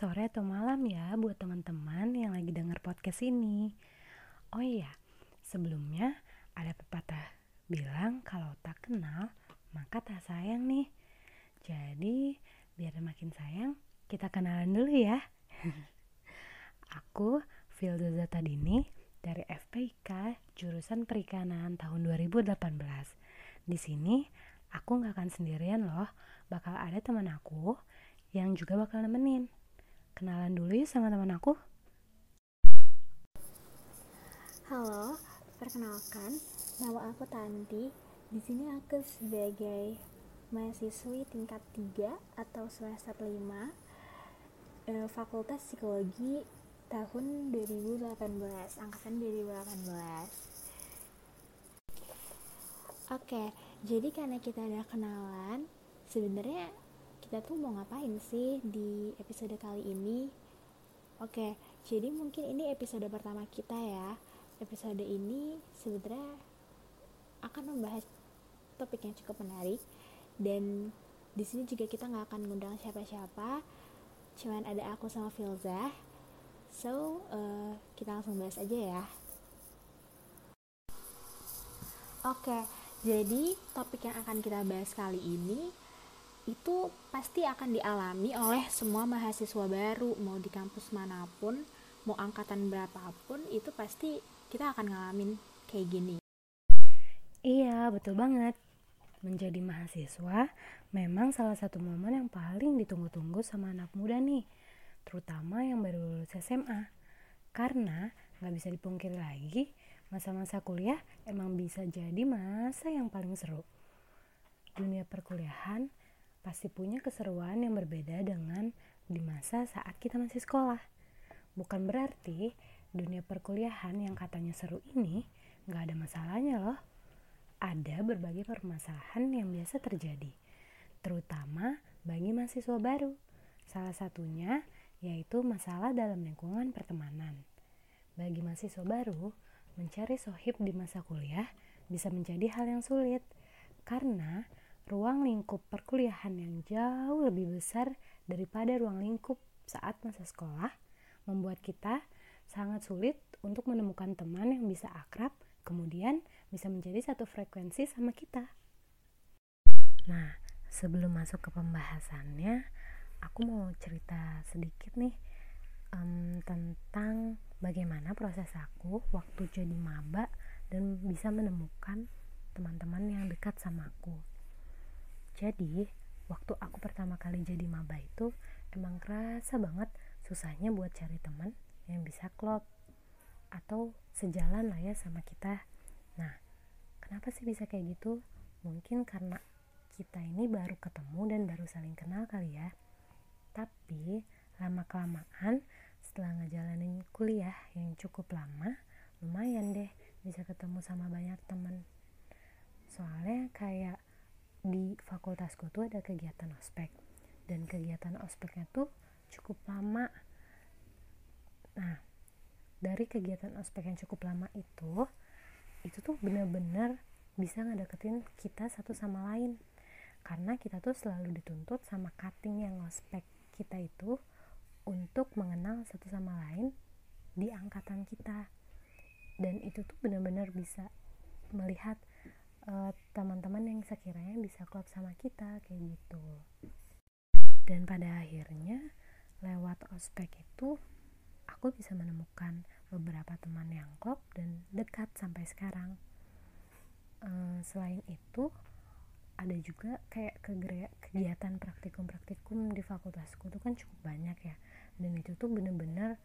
sore, atau malam ya buat teman-teman yang lagi denger podcast ini. Oh iya, sebelumnya ada pepatah bilang kalau tak kenal maka tak sayang nih. Jadi biar makin sayang kita kenalan dulu ya. Aku Filda Tadini dari FPIK jurusan perikanan tahun 2018. Di sini aku nggak akan sendirian loh, bakal ada teman aku yang juga bakal nemenin. Kenalan dulu ya sama teman aku. Halo, perkenalkan, nama aku Tanti. Di sini aku sebagai mahasiswi tingkat 3 atau semester 5 eh, Fakultas Psikologi tahun 2018, angkatan 2018. Oke, jadi karena kita ada kenalan, sebenarnya kita tuh mau ngapain sih di episode kali ini? Oke, jadi mungkin ini episode pertama kita ya. Episode ini sebenarnya akan membahas topik yang cukup menarik dan di sini juga kita nggak akan mengundang siapa-siapa, cuman ada aku sama Filza. So, uh, kita langsung bahas aja ya. Oke, jadi topik yang akan kita bahas kali ini itu pasti akan dialami oleh semua mahasiswa baru mau di kampus mana pun mau angkatan berapapun itu pasti kita akan ngalamin kayak gini Iya, betul banget. Menjadi mahasiswa memang salah satu momen yang paling ditunggu-tunggu sama anak muda nih, terutama yang baru lulus SMA. Karena nggak bisa dipungkiri lagi, masa-masa kuliah emang bisa jadi masa yang paling seru. Dunia perkuliahan pasti punya keseruan yang berbeda dengan di masa saat kita masih sekolah. Bukan berarti dunia perkuliahan yang katanya seru ini nggak ada masalahnya loh. Ada berbagai permasalahan yang biasa terjadi, terutama bagi mahasiswa baru. Salah satunya yaitu masalah dalam lingkungan pertemanan. Bagi mahasiswa baru, mencari sohib di masa kuliah bisa menjadi hal yang sulit karena ruang lingkup perkuliahan yang jauh lebih besar daripada ruang lingkup saat masa sekolah membuat kita sangat sulit untuk menemukan teman yang bisa akrab kemudian bisa menjadi satu frekuensi sama kita. Nah, sebelum masuk ke pembahasannya, aku mau cerita sedikit nih um, tentang bagaimana proses aku waktu jadi maba dan bisa menemukan teman-teman yang dekat sama aku. Jadi, waktu aku pertama kali jadi maba itu emang kerasa banget susahnya buat cari teman yang bisa klop atau sejalan lah ya sama kita. Nah, kenapa sih bisa kayak gitu? Mungkin karena kita ini baru ketemu dan baru saling kenal kali ya. Tapi lama-kelamaan setelah ngejalanin kuliah yang cukup lama, lumayan deh bisa ketemu sama banyak teman. Soalnya kayak di fakultasku tuh ada kegiatan ospek. Dan kegiatan ospeknya tuh cukup lama. Nah dari kegiatan ospek yang cukup lama itu itu tuh bener-bener bisa ngedeketin kita satu sama lain. Karena kita tuh selalu dituntut sama cutting yang ospek kita itu untuk mengenal satu sama lain di angkatan kita. Dan itu tuh bener-bener bisa melihat uh, teman-teman yang sekiranya bisa klop sama kita kayak gitu. Dan pada akhirnya lewat ospek itu aku bisa menemukan beberapa teman yang klop dan dekat sampai sekarang. Uh, selain itu ada juga kayak kegiatan praktikum-praktikum di fakultasku itu kan cukup banyak ya. Dan itu tuh bener-bener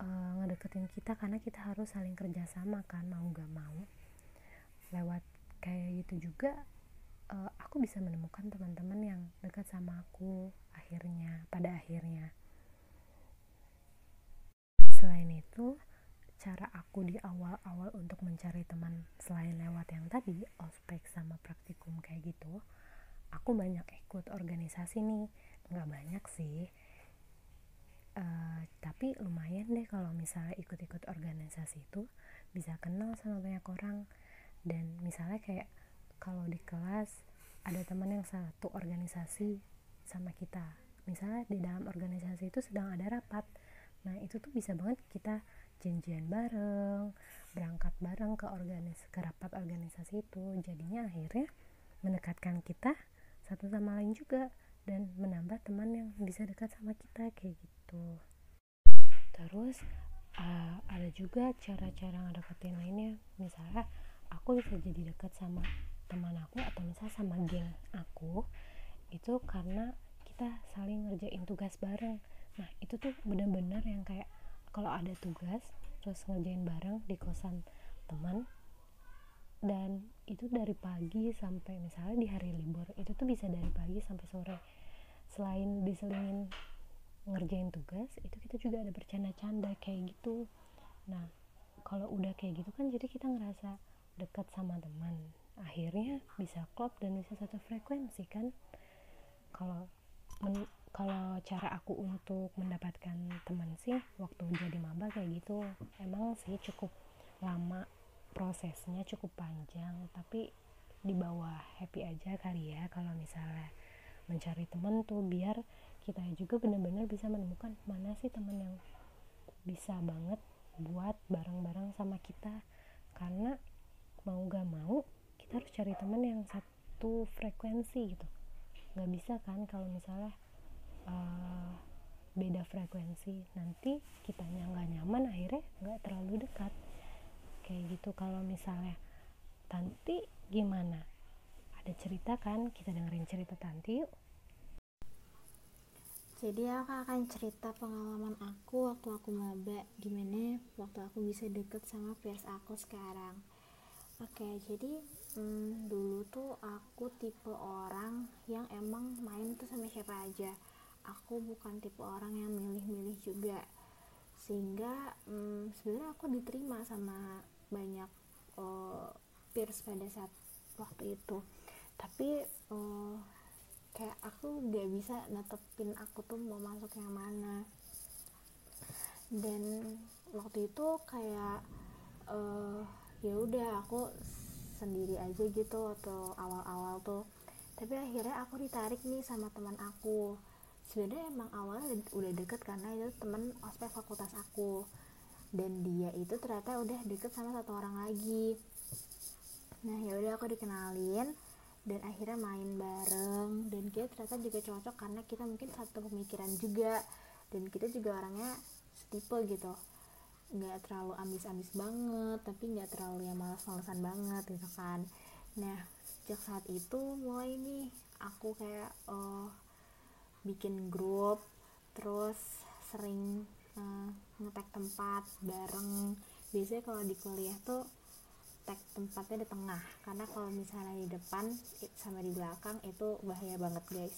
uh, ngedeketin kita karena kita harus saling kerjasama kan mau gak mau. Lewat kayak gitu juga uh, aku bisa menemukan teman-teman yang dekat sama aku akhirnya pada akhirnya. Selain itu cara aku di awal-awal untuk mencari teman selain lewat yang tadi ospek sama praktikum kayak gitu aku banyak ikut organisasi nih. Nggak banyak sih. Uh, tapi lumayan deh kalau misalnya ikut-ikut organisasi itu bisa kenal sama banyak orang dan misalnya kayak kalau di kelas ada teman yang satu organisasi sama kita. Misalnya di dalam organisasi itu sedang ada rapat. Nah itu tuh bisa banget kita janjian bareng berangkat bareng ke organis ke rapat organisasi itu. Jadinya akhirnya mendekatkan kita satu sama lain juga dan menambah teman yang bisa dekat sama kita kayak gitu. Terus uh, ada juga cara-cara ngedeketin lainnya. Misalnya aku bisa jadi dekat sama teman aku atau misalnya sama geng aku itu karena kita saling ngerjain tugas bareng. Nah itu tuh bener-bener yang kayak kalau ada tugas terus ngerjain bareng di kosan teman dan itu dari pagi sampai misalnya di hari libur itu tuh bisa dari pagi sampai sore. Selain diselingin ngerjain tugas itu kita juga ada bercanda-canda kayak gitu. Nah kalau udah kayak gitu kan jadi kita ngerasa dekat sama teman. Akhirnya bisa klop dan bisa satu frekuensi kan? Kalau kalau cara aku untuk mendapatkan teman sih waktu jadi maba kayak gitu emang sih cukup lama prosesnya cukup panjang. Tapi di bawah happy aja kali ya kalau misalnya mencari teman tuh biar kita juga benar-benar bisa menemukan mana sih teman yang bisa banget buat bareng-bareng sama kita. Karena mau gak mau kita harus cari teman yang satu frekuensi gitu. Nggak bisa kan kalau misalnya uh, beda frekuensi. Nanti kitanya nggak nyaman akhirnya nggak terlalu dekat. Kayak gitu kalau misalnya Tanti gimana? Ada cerita kan? Kita dengerin cerita Tanti yuk. Jadi aku akan cerita pengalaman aku waktu aku maba. Gimana waktu aku bisa deket sama peers aku sekarang Oke, jadi hmm, dulu tuh aku tipe orang yang emang main tuh sama siapa aja. Aku bukan tipe orang yang milih-milih juga. Sehingga hmm, sebenarnya aku diterima sama banyak uh, peers pada saat waktu itu. Tapi uh, kayak aku gak bisa netepin aku tuh mau masuk yang mana. Dan waktu itu kayak uh, ya udah aku sendiri aja gitu atau awal-awal tuh. Tapi akhirnya aku ditarik nih sama teman aku. Sebenarnya emang awalnya udah deket karena itu temen ospek fakultas aku. Dan dia itu ternyata udah deket sama satu orang lagi. Nah ya udah aku dikenalin dan akhirnya main bareng. Dan kita ternyata juga cocok karena kita mungkin satu pemikiran juga. Dan kita juga orangnya setipe gitu nggak terlalu ambis-ambis banget tapi nggak terlalu yang malas-malasan banget gitu kan. Nah sejak saat itu mulai nih aku kayak uh, bikin grup terus sering uh, ngetek tempat bareng. Biasanya kalau di kuliah tuh tag tempatnya di tengah karena kalau misalnya di depan sama di belakang itu bahaya banget guys.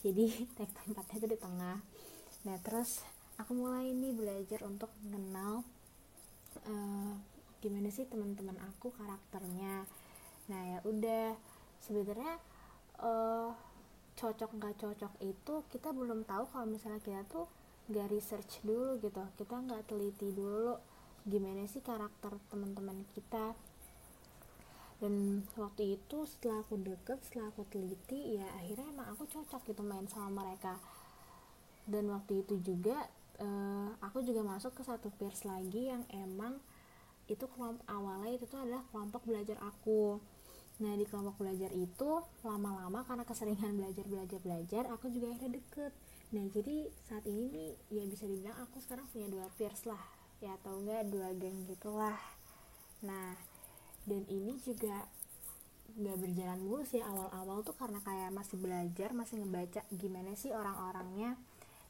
Jadi tag tempatnya itu di tengah. Nah terus aku mulai nih belajar untuk mengenal uh, gimana sih teman-teman aku karakternya. Nah ya udah. Sebenarnya uh, cocok nggak cocok itu kita belum tahu kalau misalnya kita tuh nggak research dulu gitu. Kita nggak teliti dulu gimana sih karakter teman-teman kita. Dan waktu itu setelah aku deket setelah aku teliti ya akhirnya emang aku cocok gitu main sama mereka. Dan waktu itu juga uh, aku juga masuk ke satu peers lagi yang emang itu kelompok awalnya itu tuh adalah kelompok belajar aku. Nah di kelompok belajar itu lama-lama karena keseringan belajar belajar belajar aku juga akhirnya deket. Nah jadi saat ini nih ya bisa dibilang aku sekarang punya dua peers lah ya atau enggak dua geng gitulah nah dan ini juga nggak berjalan mulus ya awal-awal tuh karena kayak masih belajar masih ngebaca gimana sih orang-orangnya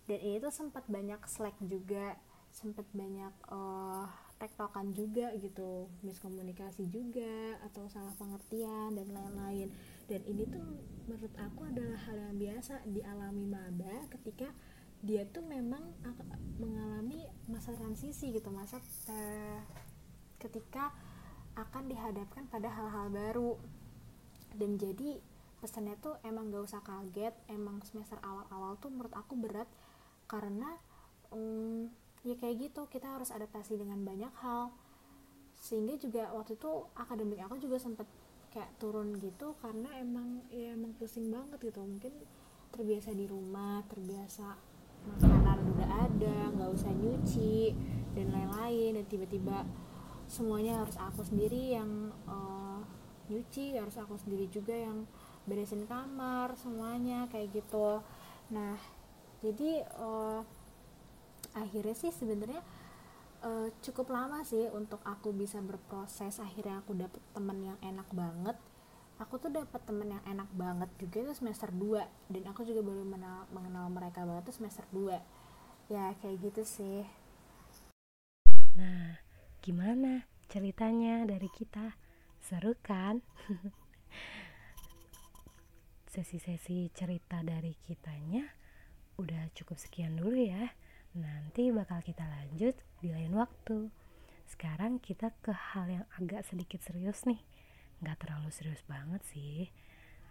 dan ini tuh sempat banyak slack juga sempat banyak uh, tektokan juga gitu miskomunikasi juga atau salah pengertian dan lain-lain. Dan ini tuh menurut aku adalah hal yang biasa dialami maba ketika dia tuh memang mengalami masa transisi gitu masa uh, ketika akan dihadapkan pada hal-hal baru. Dan jadi pesannya tuh emang gak usah kaget emang semester awal-awal tuh menurut aku berat karena um, ya kayak gitu kita harus adaptasi dengan banyak hal. Sehingga juga waktu itu akademik aku juga sempet kayak turun gitu karena emang ya emang pusing banget gitu. Mungkin terbiasa di rumah terbiasa makanan udah ada nggak usah nyuci dan lain-lain. Dan tiba-tiba semuanya harus aku sendiri yang uh, nyuci harus aku sendiri juga yang beresin kamar semuanya kayak gitu. Nah jadi uh, akhirnya sih sebenarnya uh, cukup lama sih untuk aku bisa berproses. Akhirnya aku dapet temen yang enak banget. Aku tuh dapet temen yang enak banget juga itu semester 2 dan aku juga baru mengenal, mereka banget tuh semester 2 ya kayak gitu sih. Nah gimana ceritanya dari kita? Seru kan? Sesi-sesi cerita dari kitanya udah cukup sekian dulu ya Nanti bakal kita lanjut di lain waktu. Sekarang kita ke hal yang agak sedikit serius nih. Nggak terlalu serius banget sih.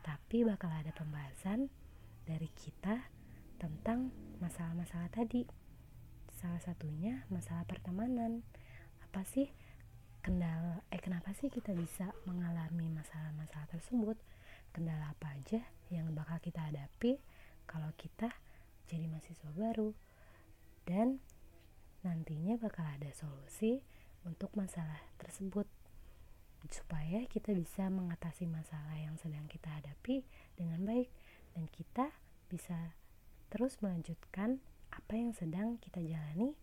Tapi bakal ada pembahasan dari kita tentang masalah-masalah tadi. Salah satunya masalah pertemanan. Apa sih kendala eh kenapa sih kita bisa mengalami masalah-masalah tersebut? Kendala apa aja yang bakal kita hadapi kalau kita jadi mahasiswa baru? dan nantinya bakal ada solusi untuk masalah tersebut supaya kita bisa mengatasi masalah yang sedang kita hadapi dengan baik dan kita bisa terus melanjutkan apa yang sedang kita jalani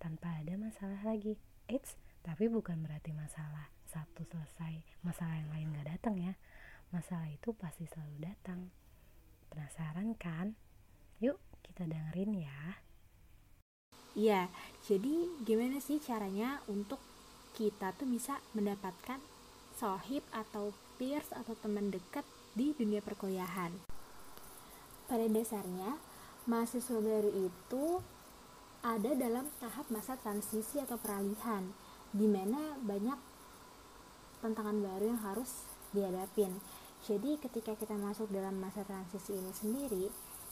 tanpa ada masalah lagi. Eits, tapi bukan berarti masalah satu selesai, masalah yang lain gak datang ya. Masalah itu pasti selalu datang. Penasaran kan? Yuk kita dengerin ya. Iya, jadi gimana sih caranya untuk kita tuh bisa mendapatkan sohib atau peers atau teman dekat di dunia perkuliahan? Pada dasarnya, mahasiswa baru itu ada dalam tahap masa transisi atau peralihan, di mana banyak tantangan baru yang harus dihadapin. Jadi ketika kita masuk dalam masa transisi ini sendiri,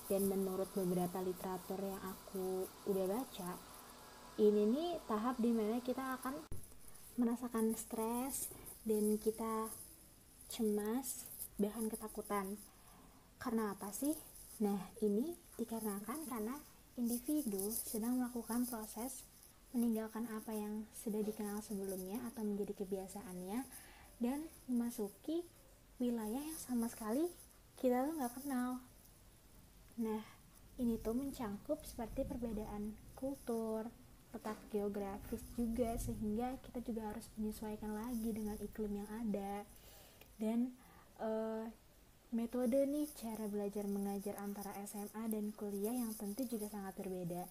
dan menurut beberapa literatur yang aku udah baca ini nih tahap di mana kita akan merasakan stres dan kita cemas bahkan ketakutan. Karena apa sih? Nah ini dikarenakan karena individu sedang melakukan proses meninggalkan apa yang sudah dikenal sebelumnya atau menjadi kebiasaannya dan memasuki wilayah yang sama sekali kita tuh nggak kenal Nah, ini tuh mencangkup seperti perbedaan kultur, letak geografis juga sehingga kita juga harus menyesuaikan lagi dengan iklim yang ada. Dan uh, metode nih cara belajar mengajar antara SMA dan kuliah yang tentu juga sangat berbeda.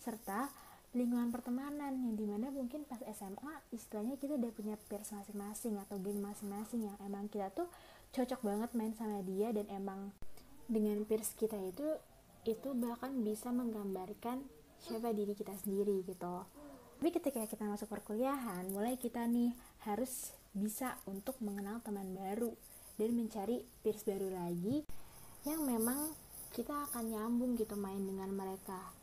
Serta lingkungan pertemanan yang di mana mungkin pas SMA istilahnya kita udah punya peers masing-masing atau geng masing-masing yang emang kita tuh cocok banget main sama dia dan emang dengan peers kita itu itu bahkan bisa menggambarkan siapa diri kita sendiri gitu. Tapi ketika kita masuk perkuliahan mulai kita nih harus bisa untuk mengenal teman baru dan mencari peers baru lagi yang memang kita akan nyambung gitu main dengan mereka.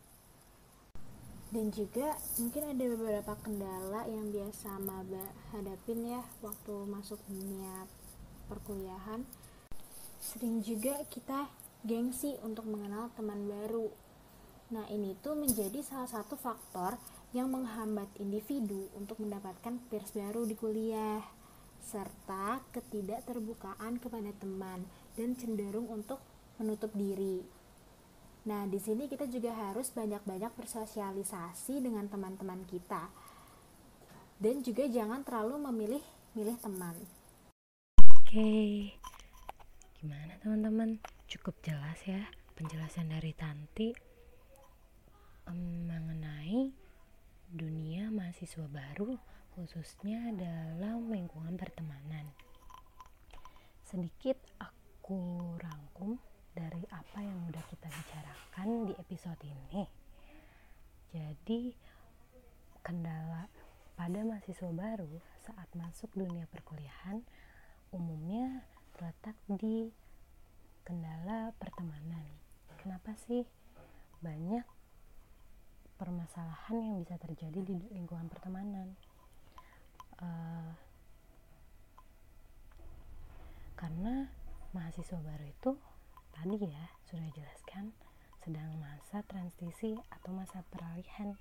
Dan juga mungkin ada beberapa kendala yang biasa maba hadapin ya waktu masuk dunia perkuliahan sering juga kita gengsi untuk mengenal teman baru. Nah, ini tuh menjadi salah satu faktor yang menghambat individu untuk mendapatkan peers baru di kuliah, serta ketidakterbukaan kepada teman dan cenderung untuk menutup diri. Nah, di sini kita juga harus banyak-banyak bersosialisasi dengan teman-teman kita. Dan juga jangan terlalu memilih-milih teman. Oke, Gimana teman-teman? Cukup jelas ya penjelasan dari Tanti um, mengenai dunia mahasiswa baru khususnya dalam lingkungan pertemanan. Sedikit aku rangkum dari apa yang udah kita bicarakan di episode ini. Jadi kendala pada mahasiswa baru saat masuk dunia perkuliahan umumnya terletak di kendala pertemanan. Kenapa sih banyak permasalahan yang bisa terjadi di lingkungan pertemanan? Uh, karena mahasiswa baru itu tadi ya sudah jelaskan sedang masa transisi atau masa peralihan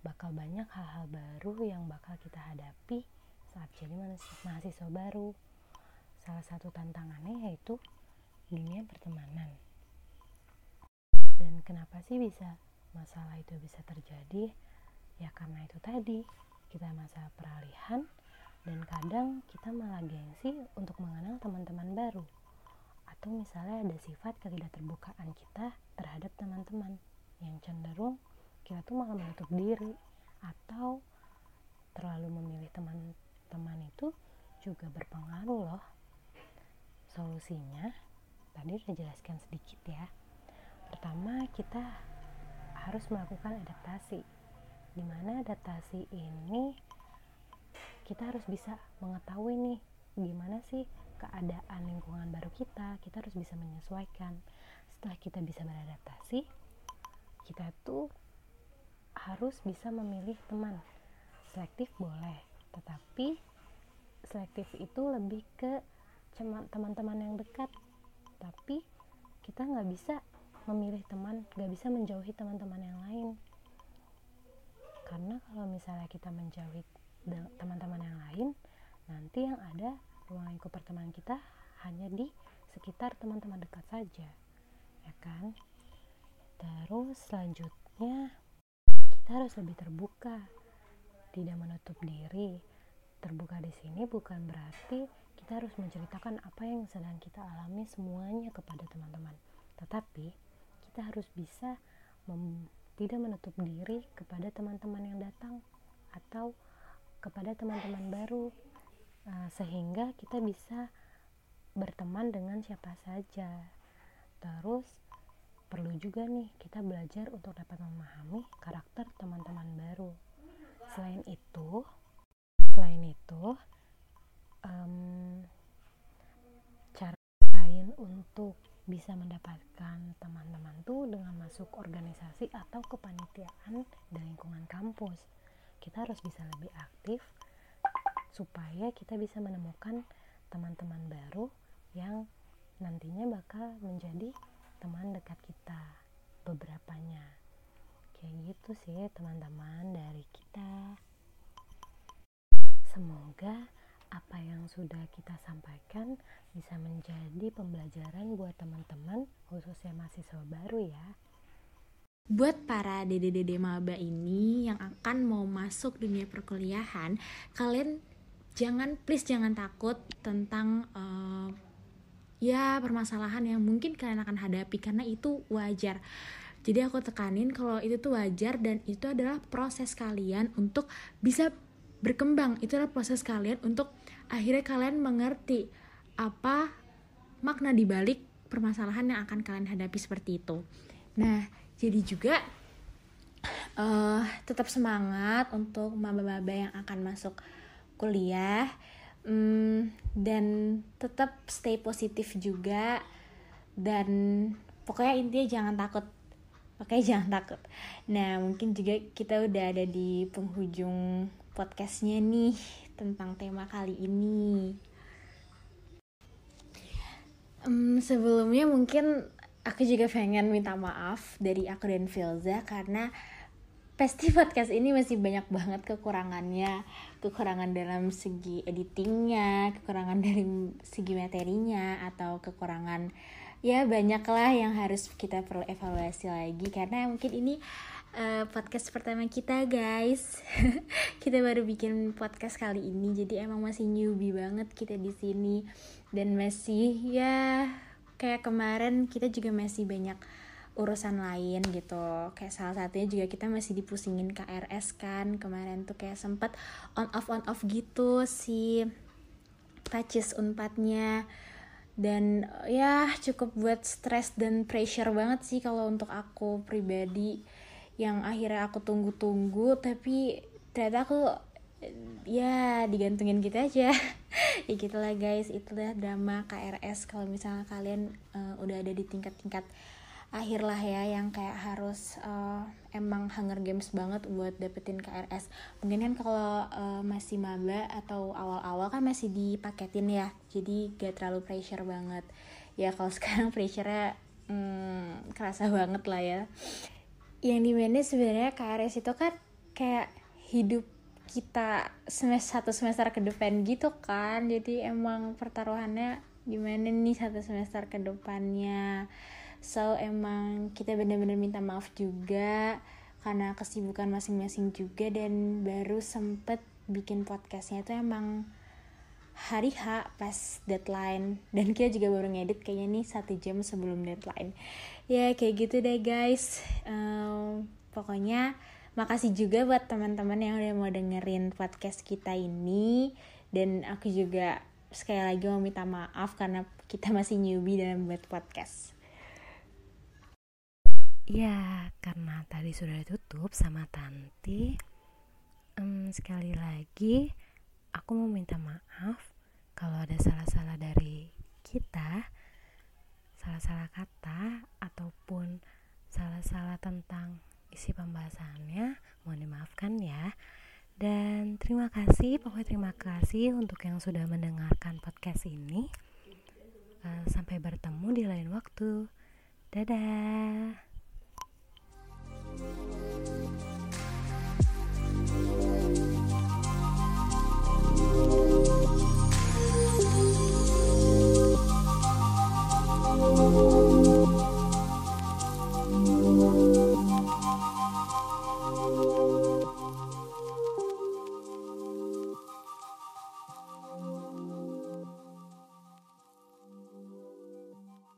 bakal banyak hal-hal baru yang bakal kita hadapi saat jadi mahasiswa baru salah satu tantangannya yaitu dunia pertemanan. Dan kenapa sih bisa masalah itu bisa terjadi? Ya karena itu tadi kita masa peralihan dan kadang kita malah gengsi untuk mengenal teman-teman baru. Atau misalnya ada sifat ketidakterbukaan kita terhadap teman-teman yang cenderung kita tuh malah menutup diri atau terlalu memilih teman-teman itu juga berpengaruh loh solusinya tadi udah jelaskan sedikit ya. Pertama kita harus melakukan adaptasi. Di mana adaptasi ini kita harus bisa mengetahui nih gimana sih keadaan lingkungan baru kita kita harus bisa menyesuaikan. Setelah kita bisa beradaptasi kita tuh harus bisa memilih teman. Selektif boleh tetapi selektif itu lebih ke teman-teman yang dekat. Tapi kita nggak bisa memilih teman nggak bisa menjauhi teman-teman yang lain. Karena kalau misalnya kita menjauhi teman-teman yang lain nanti yang ada ruang lingkup pertemanan kita hanya di sekitar teman-teman dekat saja. Ya kan? Terus selanjutnya kita harus lebih terbuka. Tidak menutup diri. Terbuka di sini bukan berarti kita harus menceritakan apa yang sedang kita alami semuanya kepada teman-teman. Tetapi kita harus bisa tidak menutup diri kepada teman-teman yang datang atau kepada teman-teman baru uh, sehingga kita bisa berteman dengan siapa saja. Terus perlu juga nih kita belajar untuk dapat memahami karakter teman-teman baru. Selain itu selain itu um, cara lain untuk bisa mendapatkan teman-teman tuh dengan masuk organisasi atau kepanitiaan di lingkungan kampus. Kita harus bisa lebih aktif supaya kita bisa menemukan teman-teman baru yang nantinya bakal menjadi teman dekat kita beberapanya. Kayak gitu sih teman-teman dari kita. Semoga apa yang sudah kita sampaikan bisa menjadi pembelajaran buat teman-teman khususnya mahasiswa baru ya Buat para dede-dede maba ini yang akan mau masuk dunia perkuliahan, kalian jangan please jangan takut tentang uh, ya permasalahan yang mungkin kalian akan hadapi karena itu wajar. Jadi aku tekanin kalau itu tuh wajar dan itu adalah proses kalian untuk bisa berkembang. Itu adalah proses kalian untuk akhirnya kalian mengerti apa makna dibalik permasalahan yang akan kalian hadapi seperti itu. Nah, jadi juga uh, tetap semangat untuk maba-maba yang akan masuk kuliah um, dan tetap stay positif juga. Dan pokoknya intinya jangan takut. Oke jangan takut. Nah mungkin juga kita udah ada di penghujung podcastnya nih Tentang tema kali ini. Um, Sebelumnya mungkin aku juga pengen minta maaf dari aku dan Filza karena pasti podcast ini masih banyak banget kekurangannya. Kekurangan dalam segi editingnya kekurangan dari segi materinya atau kekurangan ya banyak lah yang harus kita perlu evaluasi lagi. Karena mungkin ini uh, podcast pertama kita guys. Kita baru bikin podcast kali ini jadi emang masih newbie banget kita di sini. Dan masih ya kayak kemarin kita juga masih banyak urusan lain gitu. Kayak salah satunya juga kita masih dipusingin KRS kan. Kemarin tuh kayak sempet on off on off gitu si pacis unpadnya dan ya cukup buat stress dan pressure banget sih kalau untuk aku pribadi yang akhirnya aku tunggu-tunggu tapi ternyata aku ya digantungin gitu aja. Ya gitulah guys. Itulah drama KRS kalau misalnya kalian uh, udah ada di tingkat-tingkat akhir lah ya yang kayak harus uh, emang Hunger Games banget buat dapetin KRS mungkin kan kalau uh, masih maba atau awal-awal kan masih dipaketin ya jadi gak terlalu pressure banget. Ya kalau sekarang pressure hmm, kerasa banget lah ya yang di mana sebenarnya KRS itu kan kayak hidup kita semester satu semester ke depan gitu kan. Jadi emang pertaruhannya gimana nih satu semester ke depannya? So emang kita bener-bener minta maaf juga karena kesibukan masing-masing juga dan baru sempet bikin podcastnya itu emang hari H pas deadline. Dan kita juga baru ngedit kayaknya nih satu jam sebelum deadline. Ya kayak gitu deh guys. Um, pokoknya makasih juga buat teman-teman yang udah mau dengerin podcast kita ini. Dan aku juga sekali lagi mau minta maaf karena kita masih newbie dalam buat podcast. Ya, karena tadi sudah ditutup sama Tanti, um, sekali lagi aku mau minta maaf kalau ada salah-salah dari kita, salah-salah kata ataupun salah-salah tentang isi pembahasannya mohon dimaafkan ya. Dan terima kasih pokoknya terima kasih untuk yang sudah mendengarkan podcast ini. Uh, sampai bertemu di lain waktu. Dadah